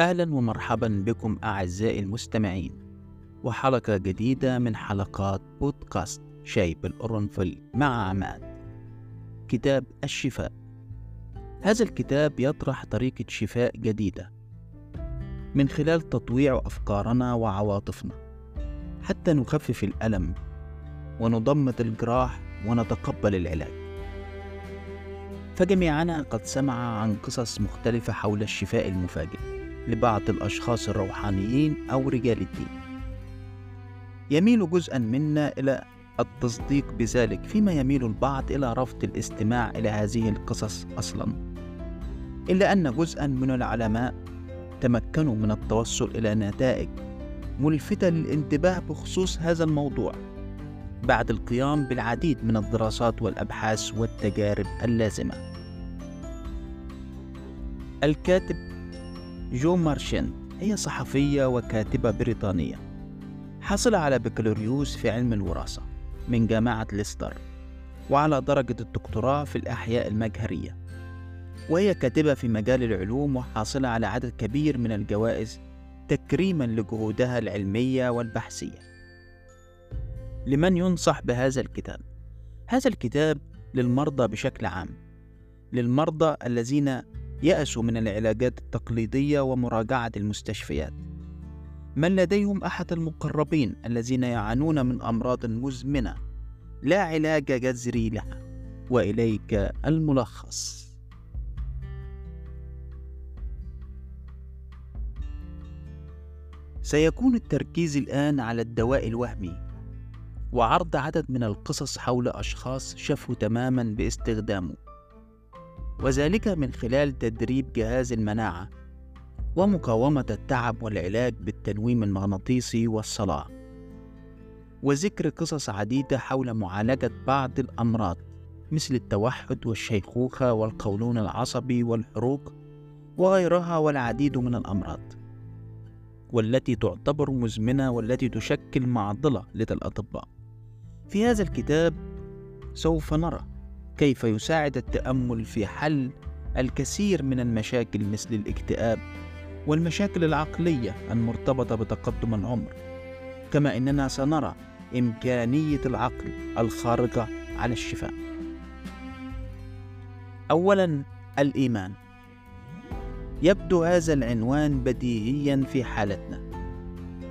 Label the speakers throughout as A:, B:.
A: أهلا ومرحبا بكم أعزائي المستمعين وحلقة جديدة من حلقات بودكاست شاي بالقرنفل مع عماد كتاب الشفاء. هذا الكتاب يطرح طريقة شفاء جديدة من خلال تطويع أفكارنا وعواطفنا حتى نخفف الألم ونضمد الجراح ونتقبل العلاج. فجميعنا قد سمع عن قصص مختلفة حول الشفاء المفاجئ. لبعض الأشخاص الروحانيين أو رجال الدين. يميل جزءا منا إلى التصديق بذلك فيما يميل البعض إلى رفض الاستماع إلى هذه القصص أصلا. إلا أن جزءا من العلماء تمكنوا من التوصل إلى نتائج ملفتة للانتباه بخصوص هذا الموضوع بعد القيام بالعديد من الدراسات والأبحاث والتجارب اللازمة. الكاتب جو مارشانت هي صحفية وكاتبة بريطانية. حصل على بكالوريوس في علم الوراثة من جامعة ليستر وعلى درجة الدكتوراه في الأحياء المجهرية. وهي كاتبة في مجال العلوم وحاصلة على عدد كبير من الجوائز تكريما لجهودها العلمية والبحثية. لمن ينصح بهذا الكتاب؟ هذا الكتاب للمرضى بشكل عام للمرضى الذين يأسوا من العلاجات التقليدية ومراجعة المستشفيات. من لديهم أحد المقربين الذين يعانون من أمراض مزمنة لا علاج جذري لها. وإليك الملخص. سيكون التركيز الآن على الدواء الوهمي وعرض عدد من القصص حول أشخاص شفوا تماما باستخدامه. وذلك من خلال تدريب جهاز المناعة ومقاومة التعب والعلاج بالتنويم المغناطيسي والصلاة. وذكر قصص عديدة حول معالجة بعض الأمراض مثل التوحد والشيخوخة والقولون العصبي والحروق وغيرها والعديد من الأمراض. والتي تعتبر مزمنة والتي تشكل معضلة لدى الأطباء. في هذا الكتاب سوف نرى كيف يساعد التأمل في حل الكثير من المشاكل مثل الاكتئاب والمشاكل العقلية المرتبطة بتقدم العمر. كما إننا سنرى إمكانية العقل الخارقة على الشفاء. اولا الإيمان. يبدو هذا العنوان بديهيا في حالتنا.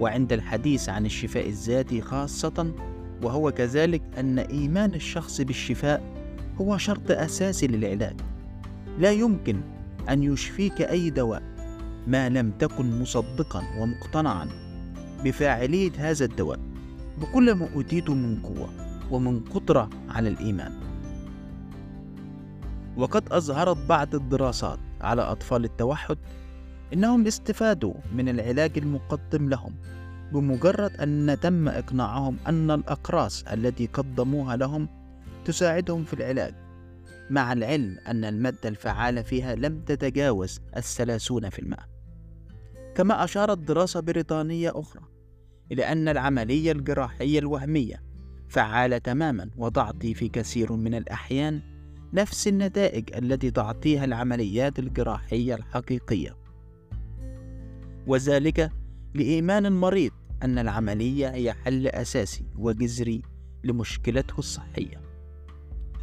A: وعند الحديث عن الشفاء الذاتي خاصة وهو كذلك أن إيمان الشخص بالشفاء هو شرط أساسي للعلاج. لا يمكن أن يشفيك أي دواء ما لم تكن مصدقا ومقتنعا بفاعلية هذا الدواء. بكل ما أوتيته من قوة ومن قدرة على الإيمان. وقد أظهرت بعض الدراسات على أطفال التوحد إنهم استفادوا من العلاج المقدم لهم بمجرد أن تم إقناعهم أن الأقراص التي قدموها لهم تساعدهم في العلاج. مع العلم أن المادة الفعالة فيها لم تتجاوز الثلاثون في المئة. كما أشارت دراسة بريطانية أخرى إلى أن العملية الجراحية الوهمية فعالة تماما وتعطي في كثير من الأحيان نفس النتائج التي تعطيها العمليات الجراحية الحقيقية. وذلك لإيمان المريض أن العملية هي حل أساسي وجذري لمشكلته الصحية.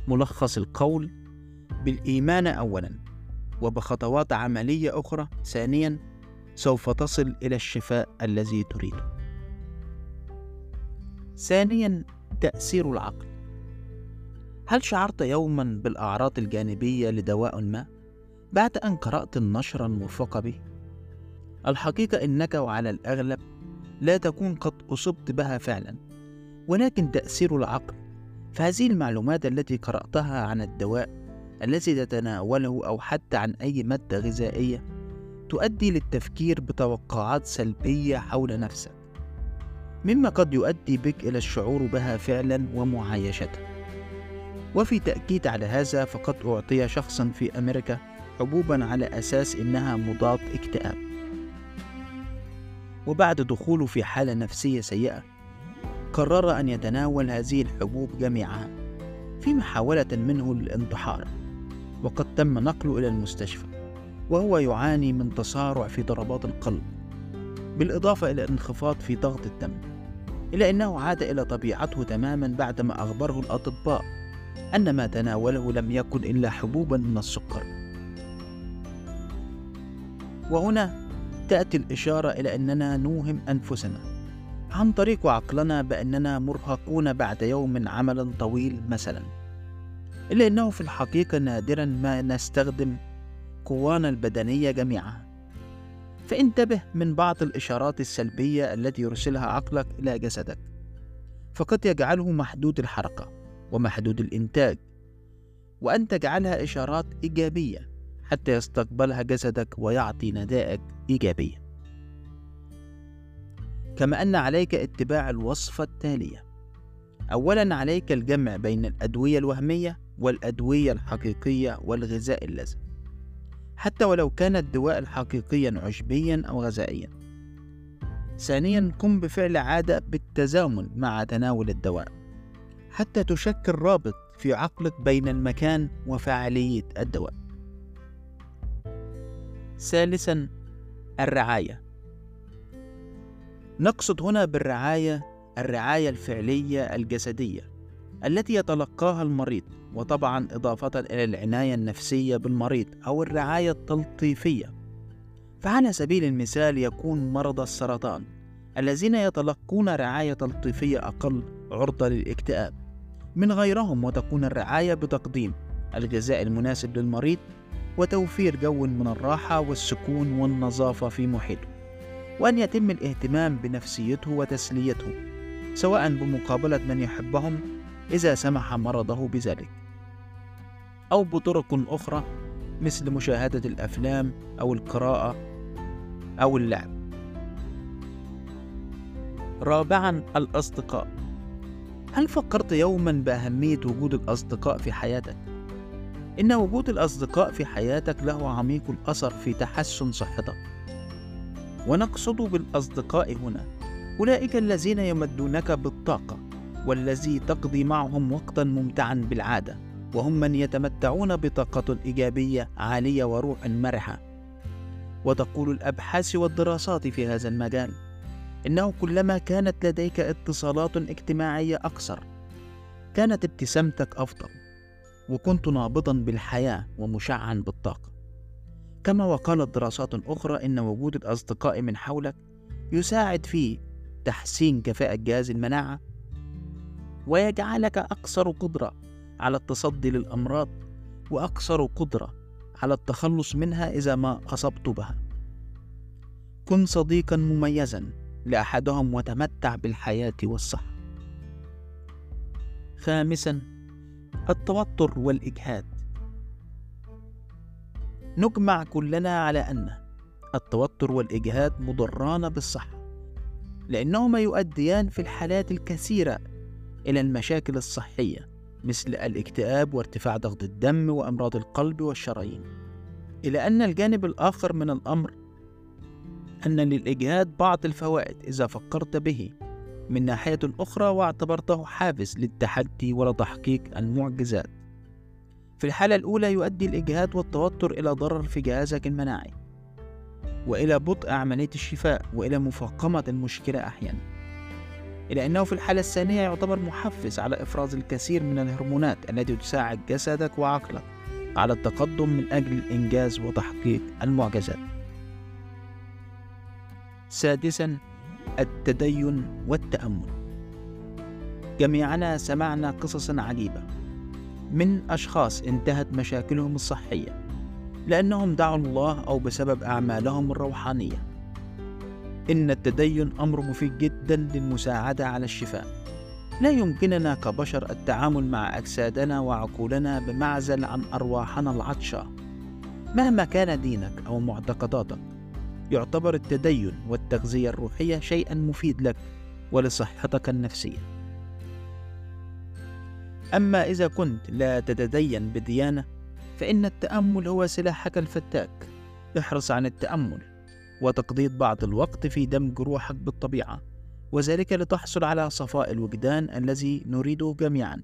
A: ملخص القول بالإيمان أولا وبخطوات عملية أخرى ثانيا سوف تصل إلى الشفاء الذي تريده ثانيا تأثير العقل هل شعرت يوما بالأعراض الجانبية لدواء ما بعد أن قرأت النشر الموفق به؟ الحقيقة إنك وعلى الأغلب لا تكون قد أصبت بها فعلا ولكن تأثير العقل فهذه المعلومات التي قرأتها عن الدواء الذي تتناوله أو حتى عن أي مادة غذائية تؤدي للتفكير بتوقعات سلبية حول نفسك مما قد يؤدي بك إلى الشعور بها فعلا ومعايشتها وفي تأكيد على هذا فقد أعطي شخصا في أمريكا حبوبا على أساس إنها مضاد اكتئاب. وبعد دخوله في حالة نفسية سيئة قرر أن يتناول هذه الحبوب جميعها في محاولة منه للانتحار وقد تم نقله إلى المستشفى وهو يعاني من تصارع في ضربات القلب بالإضافة إلى انخفاض في ضغط الدم إلا أنه عاد إلى طبيعته تماما بعدما أخبره الأطباء أن ما تناوله لم يكن إلا حبوبا من السكر. وهنا تأتي الإشارة إلى أننا نوهم أنفسنا. عن طريق عقلنا بأننا مرهقون بعد يوم عمل طويل مثلا إلا أنه في الحقيقة نادرا ما نستخدم قوانا البدنية جميعها فانتبه من بعض الإشارات السلبية التي يرسلها عقلك إلى جسدك فقد يجعله محدود الحركة ومحدود الإنتاج وأن تجعلها إشارات إيجابية حتى يستقبلها جسدك ويعطي نتائج إيجابية كما أن عليك اتباع الوصفة التالية. أولا عليك الجمع بين الأدوية الوهمية والأدوية الحقيقية والغذاء اللازم حتى ولو كان الدواء حقيقيا عشبيا أو غذائيا. ثانيا قم بفعل عادة بالتزامن مع تناول الدواء حتى تشكل رابط في عقلك بين المكان وفعالية الدواء. ثالثا الرعاية. نقصد هنا بالرعاية الرعاية الفعلية الجسدية التي يتلقاها المريض وطبعا إضافة إلى العناية النفسية بالمريض أو الرعاية التلطيفية. فعلى سبيل المثال يكون مرضى السرطان الذين يتلقون رعاية تلطيفية أقل عرضة للاكتئاب. من غيرهم وتكون الرعاية بتقديم الغذاء المناسب للمريض وتوفير جو من الراحة والسكون والنظافة في محيطه. وأن يتم الاهتمام بنفسيته وتسليته سواء بمقابلة من يحبهم إذا سمح مرضه بذلك أو بطرق أخرى مثل مشاهدة الأفلام أو القراءة أو اللعب. رابعا الأصدقاء هل فكرت يوما بأهمية وجود الأصدقاء في حياتك؟ إن وجود الأصدقاء في حياتك له عميق الأثر في تحسن صحتك. ونقصد بالأصدقاء هنا. أولئك الذين يمدونك بالطاقة والذي تقضي معهم وقتا ممتعا بالعادة وهم من يتمتعون بطاقة إيجابية عالية وروح مرحة. وتقول الأبحاث والدراسات في هذا المجال إنه كلما كانت لديك اتصالات اجتماعية أكثر كانت ابتسامتك أفضل وكنت نابضا بالحياة ومشعا بالطاقة. كما وقالت دراسات أخرى إن وجود الأصدقاء من حولك يساعد في تحسين كفاءة جهاز المناعة ويجعلك أكثر قدرة على التصدي للأمراض وأكثر قدرة على التخلص منها إذا ما أصبت بها. كن صديقا مميزا لأحدهم وتمتع بالحياة والصحة. خامسا التوتر والإجهاد نجمع كلنا على أن التوتر والإجهاد مضران بالصحة لأنهما يؤديان في الحالات الكثيرة إلى المشاكل الصحية مثل الاكتئاب وارتفاع ضغط الدم وأمراض القلب والشرايين. إلى أن الجانب الآخر من الأمر أن للإجهاد بعض الفوائد إذا فكرت به. من ناحية أخرى واعتبرته حافز للتحدي ولتحقيق المعجزات. في الحالة الأولى يؤدي الإجهاد والتوتر إلى ضرر في جهازك المناعي وإلى بطء عملية الشفاء وإلى مفاقمة المشكلة أحيانا إلى أنه في الحالة الثانية يعتبر محفز على إفراز الكثير من الهرمونات التي تساعد جسدك وعقلك على التقدم من أجل الإنجاز وتحقيق المعجزات. سادسا التدين والتأمل. جميعنا سمعنا قصصا عجيبة من أشخاص انتهت مشاكلهم الصحية لأنهم دعوا الله أو بسبب أعمالهم الروحانية. إن التدين أمر مفيد جدا للمساعدة على الشفاء. لا يمكننا كبشر التعامل مع أجسادنا وعقولنا بمعزل عن أرواحنا العطشة مهما كان دينك أو معتقداتك يعتبر التدين والتغذية الروحية شيئا مفيد لك ولصحتك النفسية. أما إذا كنت لا تتدين بديانة فإن التأمل هو سلاحك الفتاك. احرص عن التأمل وتقضية بعض الوقت في دمج روحك بالطبيعة وذلك لتحصل على صفاء الوجدان الذي نريده جميعا.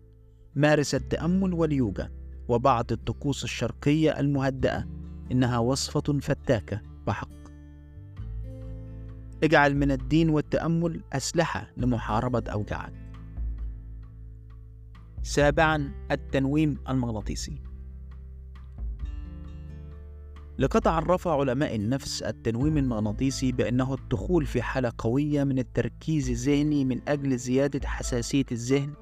A: مارس التأمل واليوجا وبعض الطقوس الشرقية المهدئة إنها وصفة فتاكة بحق. اجعل من الدين والتأمل أسلحة لمحاربة أوجاعك. سابعا التنويم المغناطيسي لقد عرف علماء النفس التنويم المغناطيسي بأنه الدخول في حالة قوية من التركيز الذهني من أجل زيادة حساسية الذهن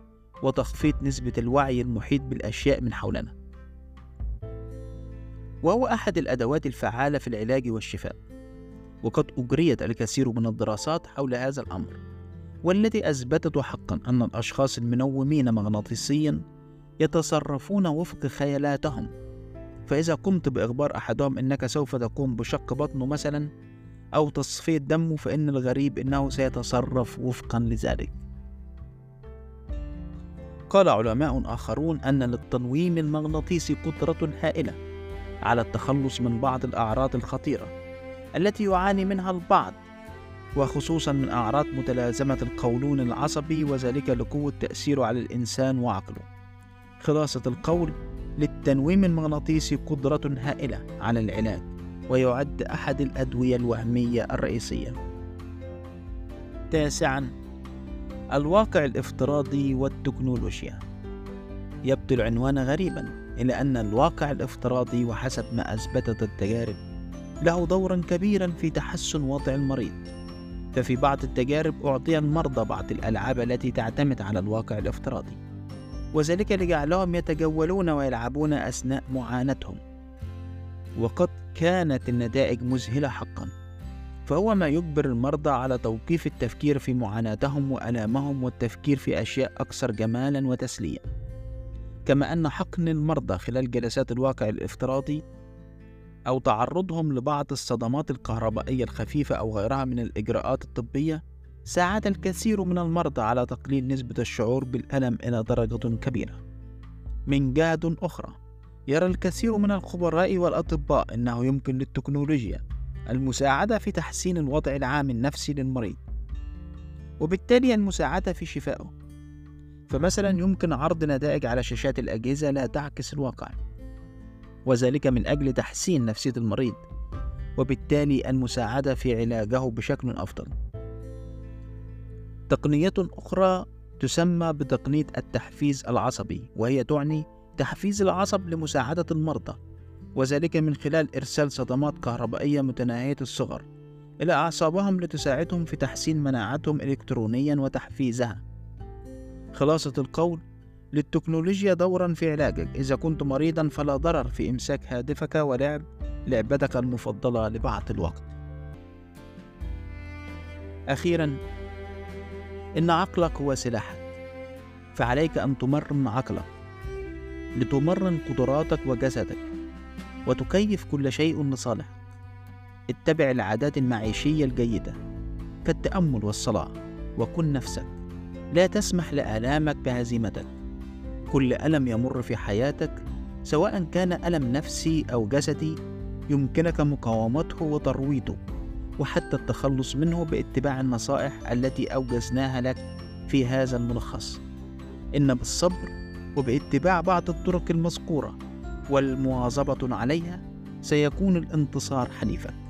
A: وتخفيض نسبة الوعي المحيط بالأشياء من حولنا. وهو أحد الأدوات الفعالة في العلاج والشفاء. وقد أجريت الكثير من الدراسات حول هذا الأمر، والتي أثبتت حقا أن الأشخاص المنومين مغناطيسيا يتصرفون وفق خيالاتهم. فإذا قمت بإخبار أحدهم أنك سوف تقوم بشق بطنه مثلا أو تصفية دمه فإن الغريب أنه سيتصرف وفقا لذلك. قال علماء آخرون أن للتنويم المغناطيسي قدرة هائلة على التخلص من بعض الأعراض الخطيرة التي يعاني منها البعض. وخصوصا من أعراض متلازمة القولون العصبي وذلك لقوة تأثيره على الإنسان وعقله. خلاصة القول للتنويم المغناطيسي قدرة هائلة على العلاج ويعد أحد الأدوية الوهمية الرئيسية. تاسعا الواقع الافتراضي والتكنولوجيا. يبدو العنوان غريبا إلا أن الواقع الافتراضي وحسب ما أثبتت التجارب له دورا كبيرا في تحسن وضع المريض. ففي بعض التجارب أعطي المرضى بعض الألعاب التي تعتمد على الواقع الافتراضي. وذلك لجعلهم يتجولون ويلعبون أثناء معاناتهم وقد كانت النتائج مذهلة حقا. فهو ما يجبر المرضى على توقيف التفكير في معاناتهم وألامهم والتفكير في أشياء أكثر جمالا وتسلية. كما أن حقن المرضى خلال جلسات الواقع الافتراضي أو تعرضهم لبعض الصدمات الكهربائية الخفيفة أو غيرها من الإجراءات الطبية ساعد الكثير من المرضى على تقليل نسبة الشعور بالألم إلى درجة كبيرة. من جهة أخرى، يرى الكثير من الخبراء والأطباء أنه يمكن للتكنولوجيا المساعدة في تحسين الوضع العام النفسي للمريض، وبالتالي المساعدة في شفائه. فمثلا يمكن عرض نتائج على شاشات الأجهزة لا تعكس الواقع، وذلك من أجل تحسين نفسية المريض، وبالتالي المساعدة في علاجه بشكل أفضل. تقنية أخرى تسمى بتقنية التحفيز العصبي وهي تعني تحفيز العصب لمساعدة المرضى وذلك من خلال إرسال صدمات كهربائية متناهية الصغر إلى أعصابهم لتساعدهم في تحسين مناعتهم إلكترونيا وتحفيزها خلاصة القول للتكنولوجيا دورا في علاجك. إذا كنت مريضا فلا ضرر في إمساك هاتفك ولعب لعبتك المفضلة لبعض الوقت. أخيرا إن عقلك هو سلاحك فعليك أن تمرن عقلك لتمرن قدراتك وجسدك وتكيف كل شيء لصالحك. اتبع العادات المعيشية الجيدة كالتأمل والصلاة وكن نفسك. لا تسمح لآلامك بهزيمتك كل ألم يمر في حياتك سواء كان ألم نفسي أو جسدي يمكنك مقاومته وترويضه وحتى التخلص منه باتباع النصائح التي أوجزناها لك في هذا الملخص. إن بالصبر وباتباع بعض الطرق المذكورة والمواظبة عليها سيكون الانتصار حليفك